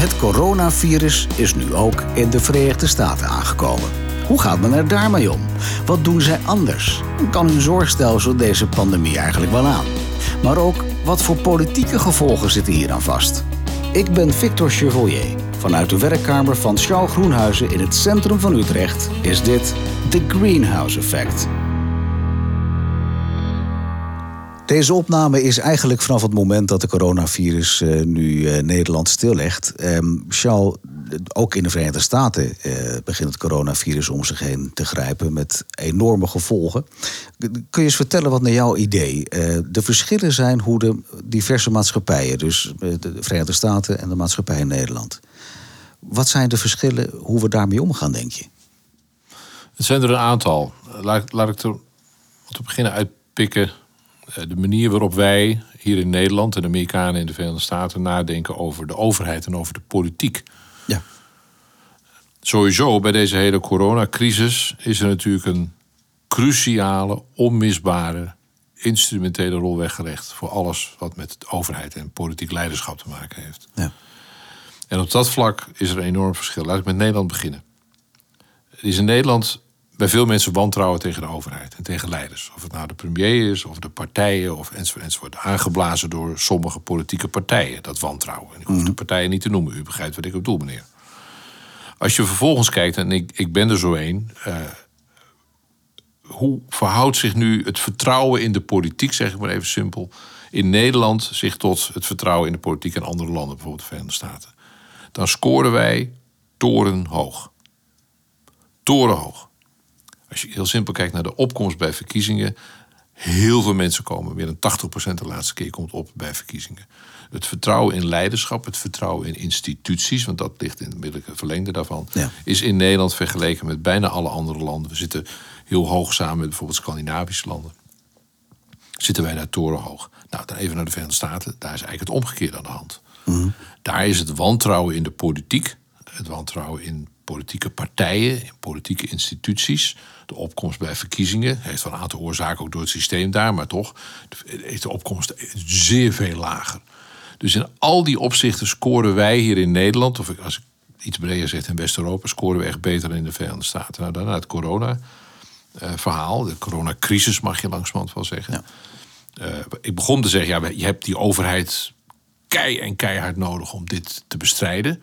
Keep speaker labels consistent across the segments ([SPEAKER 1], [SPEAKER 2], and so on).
[SPEAKER 1] Het coronavirus is nu ook in de Verenigde Staten aangekomen. Hoe gaat men er daarmee om? Wat doen zij anders? Kan hun zorgstelsel deze pandemie eigenlijk wel aan? Maar ook wat voor politieke gevolgen zitten hier aan vast? Ik ben Victor Chevalier. Vanuit de werkkamer van Schouw Groenhuizen in het centrum van Utrecht is dit The Greenhouse Effect. Deze opname is eigenlijk vanaf het moment dat de coronavirus uh, nu uh, Nederland stillegt. Um, Charles, ook in de Verenigde Staten uh, begint het coronavirus om zich heen te grijpen met enorme gevolgen. Kun je eens vertellen wat naar jouw idee de verschillen zijn hoe de diverse maatschappijen, dus de Verenigde Staten en de maatschappij in Nederland. Wat zijn de verschillen, hoe we daarmee omgaan, denk je?
[SPEAKER 2] Het zijn er een aantal. Laat, laat ik er te beginnen uitpikken eh, de manier waarop wij hier in Nederland en de Amerikanen in de Verenigde Staten nadenken over de overheid en over de politiek. Ja. Sowieso bij deze hele coronacrisis is er natuurlijk een cruciale, onmisbare, instrumentele rol weggelegd voor alles wat met de overheid en politiek leiderschap te maken heeft. Ja. En op dat vlak is er een enorm verschil. Laat ik met Nederland beginnen. Er is in Nederland bij veel mensen wantrouwen tegen de overheid en tegen leiders. Of het nou de premier is, of de partijen, of enzovoort, enzovoort. Aangeblazen door sommige politieke partijen, dat wantrouwen. En ik hoef de mhm. partijen niet te noemen, u begrijpt wat ik bedoel, meneer. Als je vervolgens kijkt, en ik, ik ben er zo een. Uh, hoe verhoudt zich nu het vertrouwen in de politiek, zeg ik maar even simpel, in Nederland zich tot het vertrouwen in de politiek in andere landen, bijvoorbeeld de Verenigde Staten? Dan scoren wij torenhoog. Torenhoog. Als je heel simpel kijkt naar de opkomst bij verkiezingen. Heel veel mensen komen, meer dan 80% de laatste keer komt op bij verkiezingen. Het vertrouwen in leiderschap, het vertrouwen in instituties, want dat ligt in het verlengde daarvan, is in Nederland vergeleken met bijna alle andere landen. We zitten heel hoog samen met bijvoorbeeld Scandinavische landen. Zitten wij daar torenhoog. Nou, dan even naar de Verenigde Staten. Daar is eigenlijk het omgekeerde aan de hand. Mhm. Daar is het wantrouwen in de politiek, het wantrouwen in politieke partijen, in politieke instituties. De opkomst bij verkiezingen heeft wel een aantal oorzaken ook door het systeem daar, maar toch is de opkomst zeer veel lager. Dus in al die opzichten scoren wij hier in Nederland, of als ik iets breder zeg in West-Europa, scoren we echt beter dan in de Verenigde Staten. Nou, daarna het corona-verhaal, de coronacrisis mag je langzamerhand wel zeggen. Ja. Uh, ik begon te zeggen, ja, je hebt die overheid kei en keihard nodig om dit te bestrijden.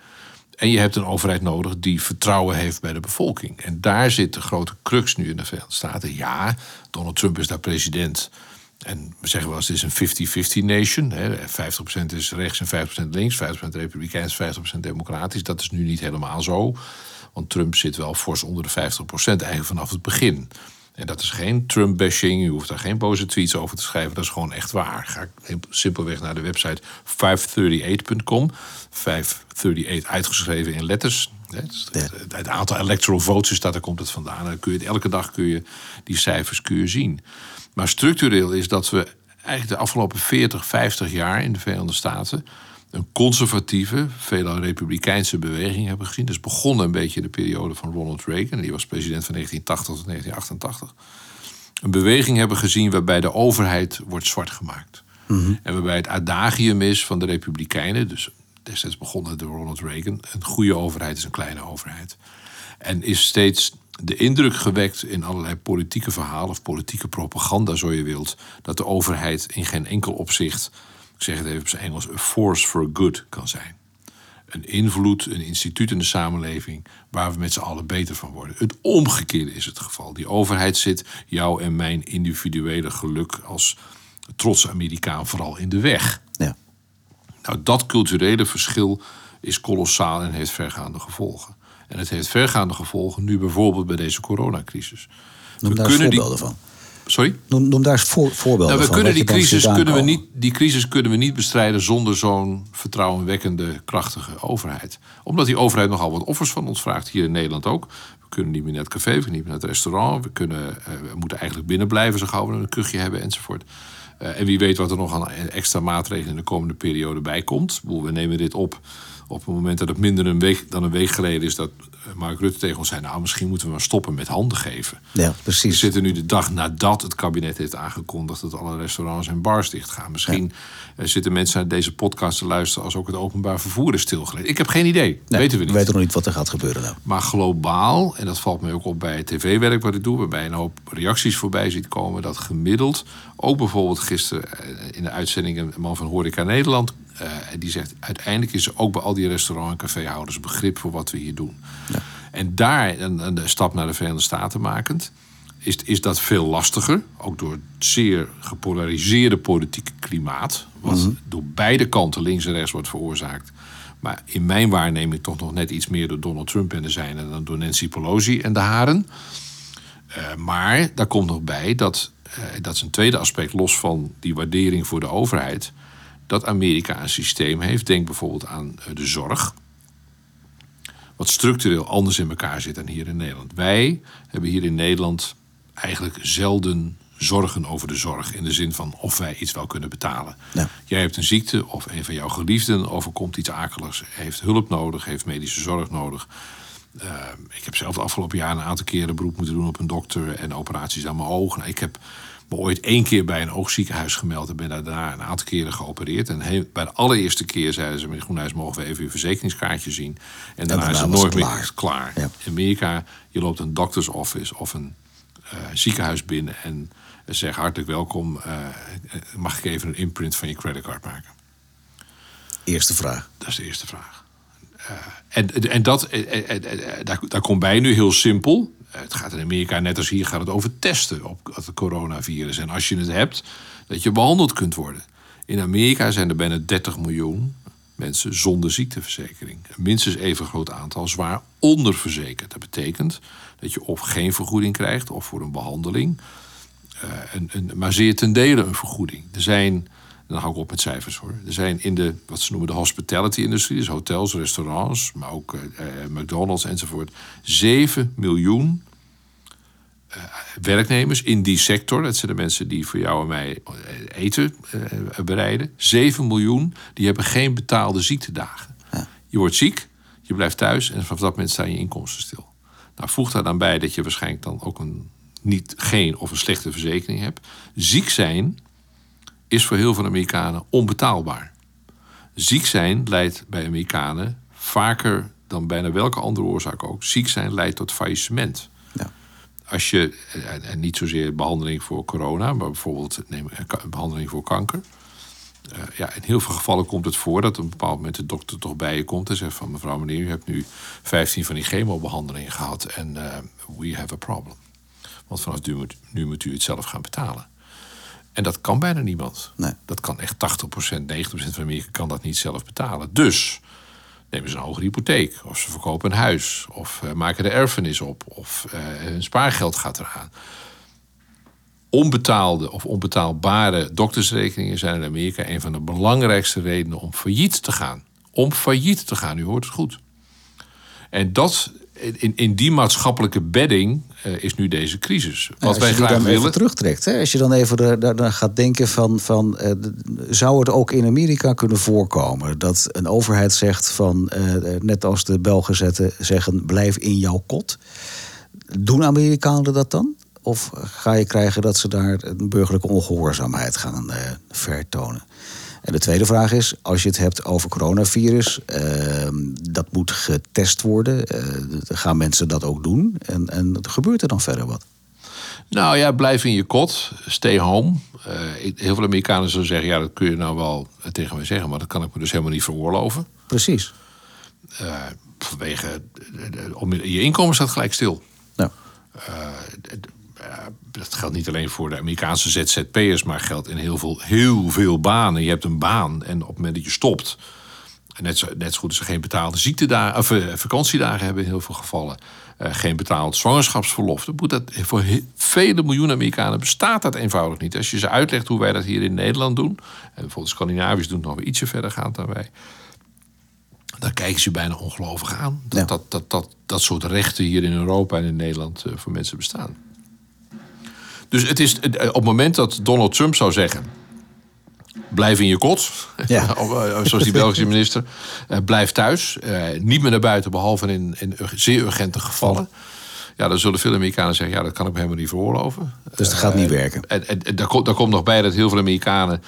[SPEAKER 2] En je hebt een overheid nodig die vertrouwen heeft bij de bevolking. En daar zit de grote crux nu in de Verenigde Staten. Ja, Donald Trump is daar president. En we zeggen wel eens, het is een 50-50 nation. Hè. 50% is rechts en 50% links. 50% republikeins, 50% democratisch. Dat is nu niet helemaal zo. Want Trump zit wel fors onder de 50% eigenlijk vanaf het begin. En dat is geen Trump-bashing. Je hoeft daar geen boze tweets over te schrijven. Dat is gewoon echt waar. Ga ik simpelweg naar de website 538.com. 538 uitgeschreven in letters. Het, aantal electoral votes is dat, daar komt het vandaan. Dan kun je, elke dag kun je die cijfers kun je zien. Maar structureel is dat we eigenlijk de afgelopen 40, 50 jaar in de Verenigde Staten een conservatieve, veelal republikeinse beweging hebben gezien. Dus begonnen een beetje in de periode van Ronald Reagan. Die was president van 1980 tot 1988. Een beweging hebben gezien waarbij de overheid wordt zwart gemaakt. Mhm. En waarbij het adagium is van de republikeinen... dus destijds begonnen door Ronald Reagan... een goede overheid is een kleine overheid. En is steeds de indruk gewekt in allerlei politieke verhalen... of politieke propaganda, zo je wilt... dat de overheid in geen enkel opzicht ik zeg het even op zijn Engels, a force for good kan zijn. Een invloed, een instituut in de samenleving waar we met z'n allen beter van worden. Het omgekeerde is het geval. Die overheid zit jou en mijn individuele geluk als trotse Amerikaan vooral in de weg. Ja. Nou, dat culturele verschil is kolossaal en heeft vergaande gevolgen. En het heeft vergaande gevolgen nu bijvoorbeeld bij deze coronacrisis.
[SPEAKER 1] Noem we daar kunnen die, van.
[SPEAKER 2] Sorry?
[SPEAKER 1] Noem, noem daar eens voor, voorbeelden
[SPEAKER 2] nou, we Kunnen die, crisis, kunnen we niet, die crisis kunnen we niet bestrijden zonder zo'n vertrouwenwekkende, krachtige overheid. Omdat die overheid nogal wat offers van ons vraagt, hier in Nederland ook. We kunnen niet meer naar het café, we kunnen niet meer naar het restaurant. We, kunnen, uh, we moeten eigenlijk binnen blijven, zo gauw we een kuchje hebben enzovoort. Uh, en wie weet wat er nog aan extra maatregelen in de komende periode bij komt. We nemen dit op op het moment dat het minder een week, dan een week geleden is dat Mark Rutte tegen ons zei... nou, misschien moeten we maar stoppen met handen geven.
[SPEAKER 1] Ja,
[SPEAKER 2] We
[SPEAKER 1] precies.
[SPEAKER 2] zitten nu de dag nadat het kabinet heeft aangekondigd... dat alle restaurants en bars dicht gaan. Misschien eh, zitten mensen naar deze podcast te luisteren... als ook het openbaar vervoer is stilgelegd. Ik heb geen idee,
[SPEAKER 1] Nee,
[SPEAKER 2] weten we niet.
[SPEAKER 1] We weten nog niet wat er gaat gebeuren nou.
[SPEAKER 2] Maar globaal, en dat valt me ook op bij het tv-werk wat ik doe, waarbij een hoop reacties voorbij ziet komen, dat gemiddeld, ook bijvoorbeeld gisteren eh, in de uitzending een man van Horeca Nederland, en die zegt uiteindelijk is er ook bij al die restaurant- en caféhouders begrip voor wat we hier doen. En daar een, een stap naar de Verenigde Staten makend, is, is dat veel lastiger. Ook door het zeer gepolariseerde politieke klimaat. Wat door beide kanten, links en rechts, wordt veroorzaakt. Maar in mijn waarneming toch nog net iets meer door Donald Trump en de zijne dan door Nancy Pelosi en de haren. Eh, maar daar komt nog bij dat, eh, dat is een tweede aspect, los van die waardering voor de overheid, dat Amerika een systeem heeft. Denk bijvoorbeeld aan eh, de zorg wat structureel anders in elkaar zit dan hier in Nederland. Wij hebben hier in Nederland eigenlijk zelden zorgen over de zorg. In de zin van of wij iets wel kunnen betalen.
[SPEAKER 1] Ja.
[SPEAKER 2] Jij hebt een ziekte of een van jouw geliefden overkomt iets akeligs. Heeft hulp nodig, heeft medische zorg nodig. Eh, ik heb zelf de afgelopen jaar een aantal keren beroep moeten doen op een dokter en operaties aan mijn ogen. Ik heb me ooit één keer bij een oogziekenhuis gemeld en ben daarna een aantal keren geopereerd. En heel- bij de allereerste keer zeiden ze: meneer Groenhuis, mogen we even uw verzekeringskaartje zien? En daarna,
[SPEAKER 1] daarna
[SPEAKER 2] is het nooit meer
[SPEAKER 1] klaar. Ja.
[SPEAKER 2] In Amerika, je loopt een doctor's office of een eh, ziekenhuis binnen en zegt hartelijk welkom. eh, mag ik even een imprint van je creditcard maken?
[SPEAKER 1] Eerste vraag.
[SPEAKER 2] Dat is de eerste vraag. En, en dat, daar, daar komt bij nu heel simpel. Eh, Het gaat in Amerika, net als hier, gaat het over testen op het coronavirus. En als je het hebt, dat je behandeld kunt worden. In Amerika zijn er bijna 30 miljoen mensen zonder ziekteverzekering. Een minstens even groot aantal zwaar onderverzekerd. Dat betekent dat je of geen vergoeding krijgt of voor een behandeling. eh, een, een, maar zeer ten dele een vergoeding. Er zijn, dan hou ik op met cijfers hoor. Er zijn in de, wat ze noemen de hospitality-industrie, dus hotels, restaurants, maar ook eh, eh, McDonald's enzovoort, 7 miljoen eh, werknemers in die sector. Dat zijn de mensen die voor jou en mij eten eh, bereiden. 7 miljoen, die hebben geen betaalde ziektedagen. Je wordt ziek, je blijft thuis en vanaf dat moment staan je inkomsten stil. Nou, voeg daar dan bij dat je waarschijnlijk dan ook een niet, geen of een slechte verzekering hebt. Ziek zijn is voor heel veel Amerikanen onbetaalbaar. Ziek zijn leidt bij Amerikanen vaker dan bijna welke andere oorzaak ook. Ziek zijn leidt tot faillissement.
[SPEAKER 1] Ja.
[SPEAKER 2] Als je, en- niet zozeer behandeling voor corona, maar bijvoorbeeld neem, eh, behandeling voor kanker. Eh, ja, in heel veel gevallen komt het voor dat op een bepaald moment de dokter toch bij je komt en zegt van mevrouw meneer, u hebt nu 15 van die chemobehandelingen gehad en eh, we have a problem. Want vanaf nu moet, nu moet u het zelf gaan betalen. En dat kan bijna niemand.
[SPEAKER 1] Nee.
[SPEAKER 2] Dat kan echt 80%, 90% van Amerika kan dat niet zelf betalen. Dus nemen ze een hogere hypotheek. Of ze verkopen een huis. Of eh, maken de erfenis op. Of eh, hun spaargeld gaat eraan. Onbetaalde of onbetaalbare doktersrekeningen zijn in Amerika een van de belangrijkste redenen om failliet te gaan. Om failliet te gaan, u hoort het goed. En dat, in, in die maatschappelijke bedding eh, is nu deze crisis. Wat
[SPEAKER 1] als
[SPEAKER 2] wij graag
[SPEAKER 1] dan even
[SPEAKER 2] willen.
[SPEAKER 1] terugtrekt, hè? als je dan even daar- daar gaat denken van, van eh, zou het ook in Amerika kunnen voorkomen dat een overheid zegt van, eh, net als de Belgen zetten, zeggen blijf in jouw kot. Doen Amerikanen dat dan? Of ga je krijgen dat ze daar een burgerlijke ongehoorzaamheid gaan vertonen? En de tweede vraag is, als je het hebt over coronavirus, eh, dat moet getest worden. Eh, gaan mensen dat ook doen? En, en gebeurt er dan verder wat?
[SPEAKER 2] Nou ja, blijf in je kot. Stay home. Eh, heel veel Amerikanen zullen zeggen... ja, dat kun je nou wel tegen mij zeggen... maar dat kan ik me dus helemaal niet veroorloven.
[SPEAKER 1] Precies.
[SPEAKER 2] Eh, vanwege... de- je inkomen staat gelijk stil. Eh, dat geldt niet alleen voor de Amerikaanse ZZP'ers... maar geldt in heel veel, heel veel banen. Je hebt een baan en op het moment dat je stopt... en net zo, net zo goed als ze geen betaalde ziektedagen, of, eh, vakantiedagen hebben in heel veel gevallen... eh, geen betaald zwangerschapsverlof. Moet dat, voor vele miljoenen Amerikanen bestaat dat eenvoudig niet. Als je ze uitlegt hoe wij dat hier in Nederland doen... en bijvoorbeeld Scandinavisch doen het nog weer ietsje verder gaan dan wij... dan kijken ze bijna ongelovig aan. Dat,
[SPEAKER 1] Ja.
[SPEAKER 2] dat, dat, dat, dat soort rechten hier in Europa en in Nederland eh, voor mensen bestaan. Dus het is, eh, op het moment dat Donald Trump zou zeggen... blijf in je kot.
[SPEAKER 1] Ja.
[SPEAKER 2] Zoals die Belgische minister. Uh, blijf thuis. Niet meer naar buiten, behalve in, in zeer urgente gevallen. Ja, dan zullen veel Amerikanen zeggen: ja, dat kan ik me helemaal niet veroorloven.
[SPEAKER 1] Dus dat gaat niet werken.
[SPEAKER 2] En, en, en daar, komt, daar komt nog bij dat heel veel Amerikanen.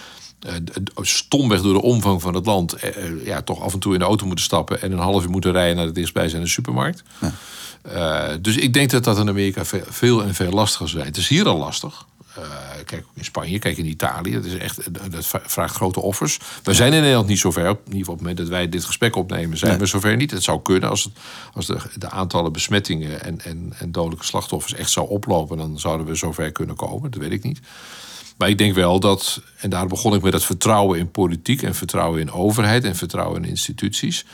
[SPEAKER 2] Uh, stomweg door de omvang van het land. ja, toch af en toe in de auto moeten stappen. en een half uur moeten rijden naar de dichtstbijzijnde supermarkt. Ja. dus ik denk dat dat in Amerika veel en veel lastiger zijn. Het is hier al lastig. Uh, kijk in Spanje, kijk in Italië. Dat, is echt, dat vraagt grote offers. We zijn in Nederland niet zover. In ieder geval op het moment dat wij dit gesprek opnemen, zijn nee. we zover niet. Het zou kunnen als, het, als de, de aantallen besmettingen en, en, en dodelijke slachtoffers echt zou oplopen, dan zouden we zover kunnen komen. Dat weet ik niet. Maar ik denk wel dat, en daar begon ik met het vertrouwen in politiek en vertrouwen in overheid en vertrouwen in instituties.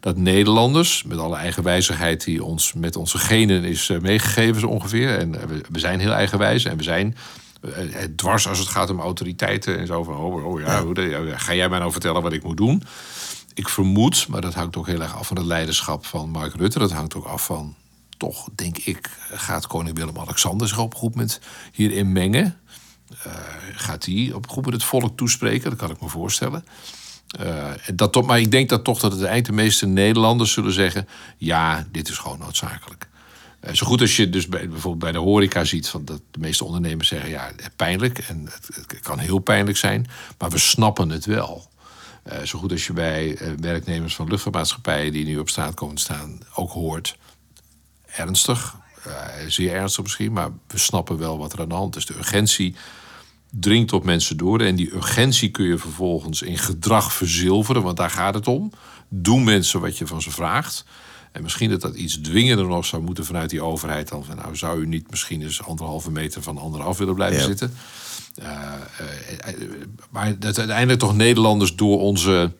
[SPEAKER 2] Dat Nederlanders, met alle eigenwijzigheid die ons met onze genen is meegegeven, zo ongeveer. En we zijn heel eigenwijs en we zijn dwars als het gaat om autoriteiten en zo van, oh, oh ja, ja, ga jij mij nou vertellen wat ik moet doen? Ik vermoed, maar dat hangt ook heel erg af van het leiderschap van Mark Rutte. Dat hangt ook af van, toch denk ik, gaat koning Willem-Alexander zich op een goed moment hierin mengen? Uh, gaat hij op een goed moment het volk toespreken? Dat kan ik me voorstellen. Uh, dat maar ik denk dat toch dat het eind de meeste Nederlanders zullen zeggen: ja, dit is gewoon noodzakelijk. Eh, zo goed als je dus bij, bijvoorbeeld bij de horeca ziet van dat de meeste ondernemers zeggen ja, pijnlijk en het, kan heel pijnlijk zijn, maar we snappen het wel. Uh, zo goed als je bij uh, werknemers van luchtvaartmaatschappijen die nu op straat komen staan ook hoort, ernstig, zeer ernstig misschien, maar we snappen wel wat er aan de hand is. De urgentie dringt op mensen door en die urgentie kun je vervolgens in gedrag verzilveren, want daar gaat het om. Doen mensen wat je van ze vraagt. En misschien dat dat iets dwingender nog zou moeten vanuit die overheid. Dan van, nou, zou u niet misschien eens anderhalve meter van anderhalf willen blijven ja. zitten? Uh, uh, maar dat uiteindelijk toch Nederlanders door onze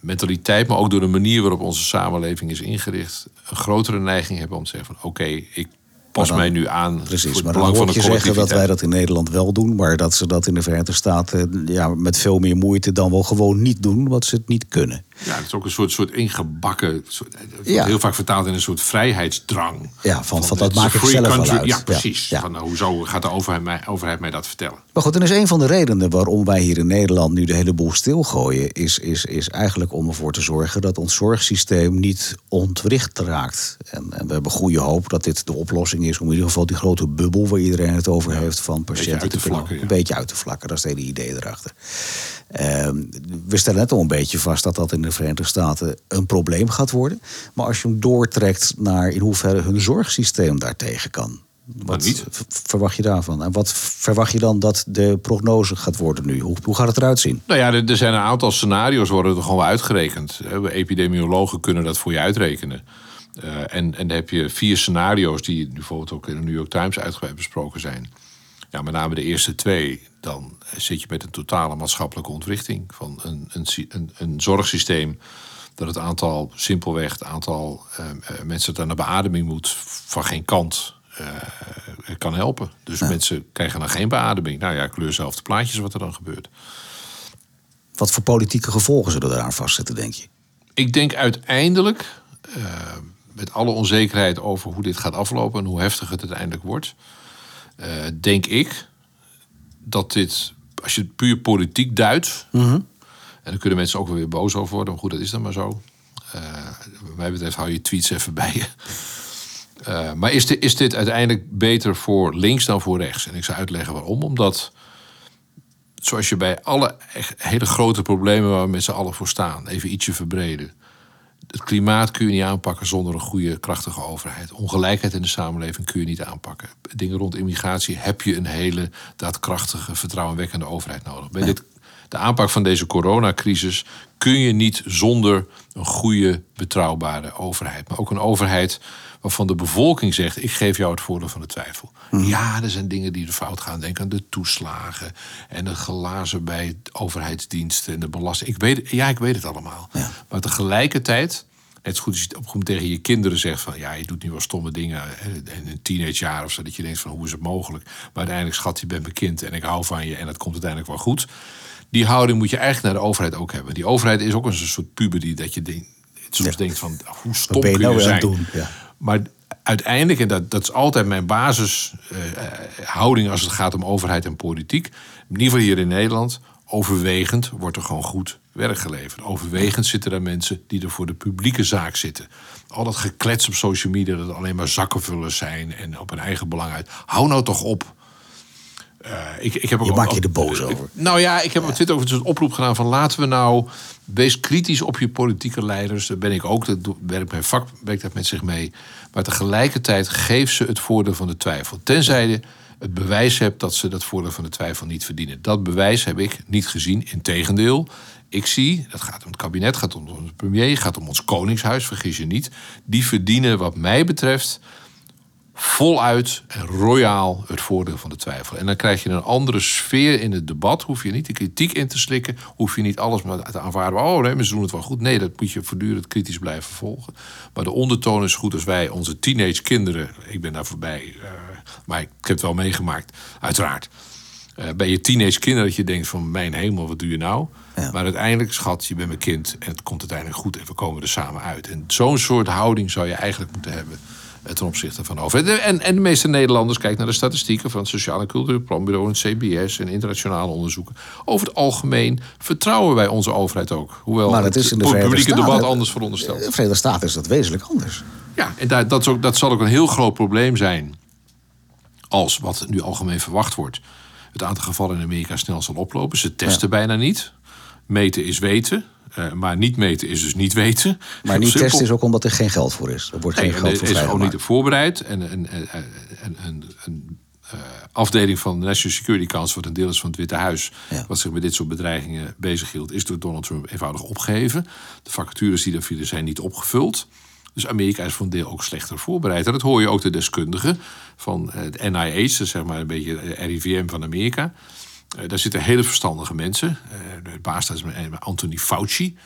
[SPEAKER 2] mentaliteit, maar ook door de manier waarop onze samenleving is ingericht, een grotere neiging hebben om te zeggen van oké, okay, ik pas
[SPEAKER 1] dan,
[SPEAKER 2] mij nu aan.
[SPEAKER 1] Precies, maar dan hoor je zeggen dat wij dat in Nederland wel doen, maar dat ze dat in de Verenigde Staten ja, met veel meer moeite dan wel gewoon niet doen, wat ze het niet kunnen.
[SPEAKER 2] Ja, het is ook een soort, soort ingebakken, soort, ja. heel vaak vertaald in een soort vrijheidsdrang.
[SPEAKER 1] Ja, van, van, van dat maak ik zelf country. wel uit.
[SPEAKER 2] Ja, precies. Ja, ja. Van, nou, hoezo gaat de overheid mij, overheid mij dat vertellen?
[SPEAKER 1] Maar goed, en is een van de redenen waarom wij hier in Nederland nu de hele boel stilgooien, is, is, is eigenlijk om ervoor te zorgen dat ons zorgsysteem niet ontwricht raakt. En, en we hebben goede hoop dat dit de oplossing is om in ieder geval die grote bubbel waar iedereen het over heeft van patiënten
[SPEAKER 2] te vlakken,
[SPEAKER 1] een beetje uit te vlakken. Dat is het hele idee erachter. Uh, we stellen net al een beetje vast dat dat in de Verenigde Staten een probleem gaat worden. Maar als je hem doortrekt naar in hoeverre hun zorgsysteem daartegen kan. Wat
[SPEAKER 2] niet.
[SPEAKER 1] verwacht je daarvan? En wat verwacht je dan dat de prognose gaat worden nu? Hoe, hoe gaat het eruit zien?
[SPEAKER 2] Nou ja, er, er zijn een aantal scenario's worden er gewoon uitgerekend. Epidemiologen kunnen dat voor je uitrekenen. Uh, en, en dan heb je vier scenario's die bijvoorbeeld ook in de New York Times uitgebreid besproken zijn. Ja, met name de eerste twee, dan zit je met een totale maatschappelijke ontwrichting van een, een, een, een zorgsysteem. Dat het aantal, simpelweg, het aantal uh, mensen dat naar beademing moet, van geen kant uh, kan helpen. Dus ja. mensen krijgen dan geen beademing. Nou ja, kleur zelf de plaatjes wat er dan gebeurt.
[SPEAKER 1] Wat voor politieke gevolgen zullen eraan vastzitten, denk je?
[SPEAKER 2] Ik denk uiteindelijk, uh, met alle onzekerheid over hoe dit gaat aflopen en hoe heftig het uiteindelijk wordt, uh, denk ik dat dit, als je het puur politiek duidt,
[SPEAKER 1] mm -hmm.
[SPEAKER 2] en dan kunnen mensen ook wel weer boos over worden, maar goed, dat is dan maar zo. Uh, wat mij betreft hou je tweets even bij je. Uh, maar is dit, is dit uiteindelijk beter voor links dan voor rechts? En ik zal uitleggen waarom. Omdat, zoals je bij alle hele grote problemen waar we met z'n allen voor staan, even ietsje verbreden het klimaat kun je niet aanpakken zonder een goede, krachtige overheid. Ongelijkheid in de samenleving kun je niet aanpakken. Dingen rond immigratie heb je een hele daadkrachtige, vertrouwenwekkende overheid nodig. Bij dit, de aanpak van deze coronacrisis kun je niet zonder een goede, betrouwbare overheid. Maar ook een overheid waarvan de bevolking zegt: Ik geef jou het voordeel van de twijfel. Mm. Ja, er zijn dingen die er fout gaan. Denk aan de toeslagen en de glazen bij overheidsdiensten en de belasting. Ik weet, ja, ik weet het allemaal.
[SPEAKER 1] Ja.
[SPEAKER 2] Maar tegelijkertijd. Net zo goed als je op tegen je kinderen zegt van ja, je doet nu wel stomme dingen in een teenagejaar of zo, dat je denkt van hoe is het mogelijk? Maar uiteindelijk schat, je bent mijn kind en ik hou van je en dat komt uiteindelijk wel goed. Die houding moet je eigenlijk naar de overheid ook hebben. Die overheid is ook een soort puber die dat je denkt, soms ja. denkt van hoe stom
[SPEAKER 1] je
[SPEAKER 2] kun
[SPEAKER 1] nou
[SPEAKER 2] je zijn.
[SPEAKER 1] Doen? Ja.
[SPEAKER 2] Maar uiteindelijk, en dat, dat is altijd mijn basishouding uh, als het gaat om overheid en politiek, in ieder geval hier in Nederland, overwegend wordt er gewoon goed werk geleverd. Overwegend zitten er mensen die er voor de publieke zaak zitten. Al dat geklets op social media dat alleen maar zakkenvullers zijn en op hun eigen belang uit. Hou nou toch op. Uh, ik, ik heb
[SPEAKER 1] je maakt je er boos over.
[SPEAKER 2] Nou ja, ik heb op Twitter over een oproep gedaan van laten we nou wees kritisch op je politieke leiders. Daar ben ik ook. Dat werkt mijn vak werkt dat met zich mee. Maar tegelijkertijd geef ze het voordeel van de twijfel. Tenzij je het bewijs hebt dat ze dat voordeel van de twijfel niet verdienen. Dat bewijs heb ik niet gezien. Integendeel, ik zie, dat gaat om het kabinet, gaat om de premier, gaat om ons koningshuis, vergis je niet. Die verdienen wat mij betreft voluit en royaal het voordeel van de twijfel. En dan krijg je een andere sfeer in het debat. Hoef je niet de kritiek in te slikken. Hoef je niet alles maar te aanvaarden. Oh nee, ze doen het wel goed. Nee, dat moet je voortdurend kritisch blijven volgen. Maar de ondertoon is goed als wij onze teenage kinderen... Ik ben daar voorbij, uh, maar ik heb het wel meegemaakt, uiteraard. Uh, bij je teenage kinderen dat je denkt van... mijn hemel, wat doe je nou? Maar uiteindelijk, schat, je bent mijn kind... en het komt uiteindelijk goed en we komen er samen uit. En zo'n soort houding zou je eigenlijk moeten hebben ten opzichte van over. En, en de meeste Nederlanders kijken naar de statistieken van het Sociaal en Cultureel Planbureau en CBS en internationale onderzoeken. Over het algemeen vertrouwen wij onze overheid ook. Hoewel
[SPEAKER 1] maar het, is in de het
[SPEAKER 2] publieke debat anders verondersteld.
[SPEAKER 1] In de Verenigde Staten is dat wezenlijk anders.
[SPEAKER 2] Ja, en dat, dat, is ook, dat zal ook een heel groot probleem zijn. Als wat nu algemeen verwacht wordt. Het aantal gevallen in Amerika snel zal oplopen. Ze testen bijna niet. Meten is weten. Uh, maar niet meten is dus niet weten.
[SPEAKER 1] Maar niet testen is ook omdat er geen geld voor is. Er wordt geen geld voor
[SPEAKER 2] is gewoon niet op voorbereid. En een, een afdeling van de National Security Council... wat een deel is van het Witte Huis... wat zich met dit soort bedreigingen bezighield... is door Donald Trump eenvoudig opgeheven. De vacatures die daar vielen zijn niet opgevuld. Dus Amerika is voor een deel ook slechter voorbereid. En dat hoor je ook de deskundigen van het NIH... zeg maar een beetje RIVM van Amerika... Uh, daar zitten hele verstandige mensen. Uh, de baas is Anthony Fauci.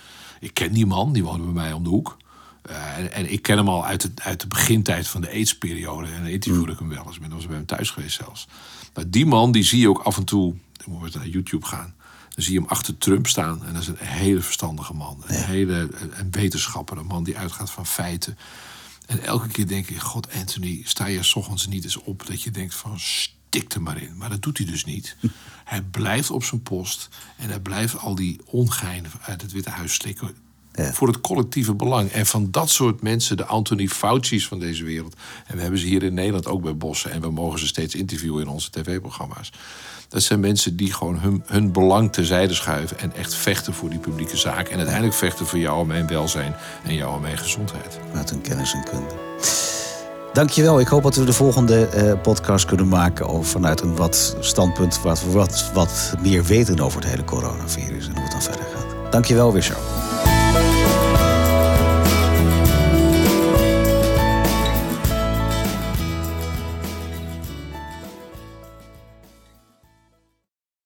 [SPEAKER 2] Ik ken die man, die woonde bij mij om de hoek. Uh, en, en, ik ken hem al uit de, uit de begintijd van de AIDS-periode. En dan interviewde ik hem wel eens. Ik ben bij hem thuis geweest zelfs. Maar die man, die zie je ook af en toe... Dan moet je naar YouTube gaan. Dan zie je hem achter Trump staan. En dat is een hele verstandige man. Een hele een wetenschapper. Een man die uitgaat van feiten. En elke keer denk ik... God, Anthony, sta je s ochtends niet eens op... dat je denkt van tik er maar in. Maar dat doet hij dus niet. Hij blijft op zijn post en hij blijft al die ongeinen uit het Witte Huis slikken. Voor het collectieve belang. En van dat soort mensen, de Anthony Fauci's van deze wereld. En we hebben ze hier in Nederland ook bij Bossen. En we mogen ze steeds interviewen in onze tv-programma's. Dat zijn mensen die gewoon hun, hun belang terzijde schuiven. En echt vechten voor die publieke zaak. En uiteindelijk vechten voor jou en mijn welzijn. En jou en mijn gezondheid.
[SPEAKER 1] Met hun kennis en kunde. Dankjewel. Ik hoop dat we de volgende uh, podcast kunnen maken over, vanuit een wat standpunt wat we wat, wat meer weten over het hele coronavirus en hoe het dan verder gaat. Dankjewel weer zo.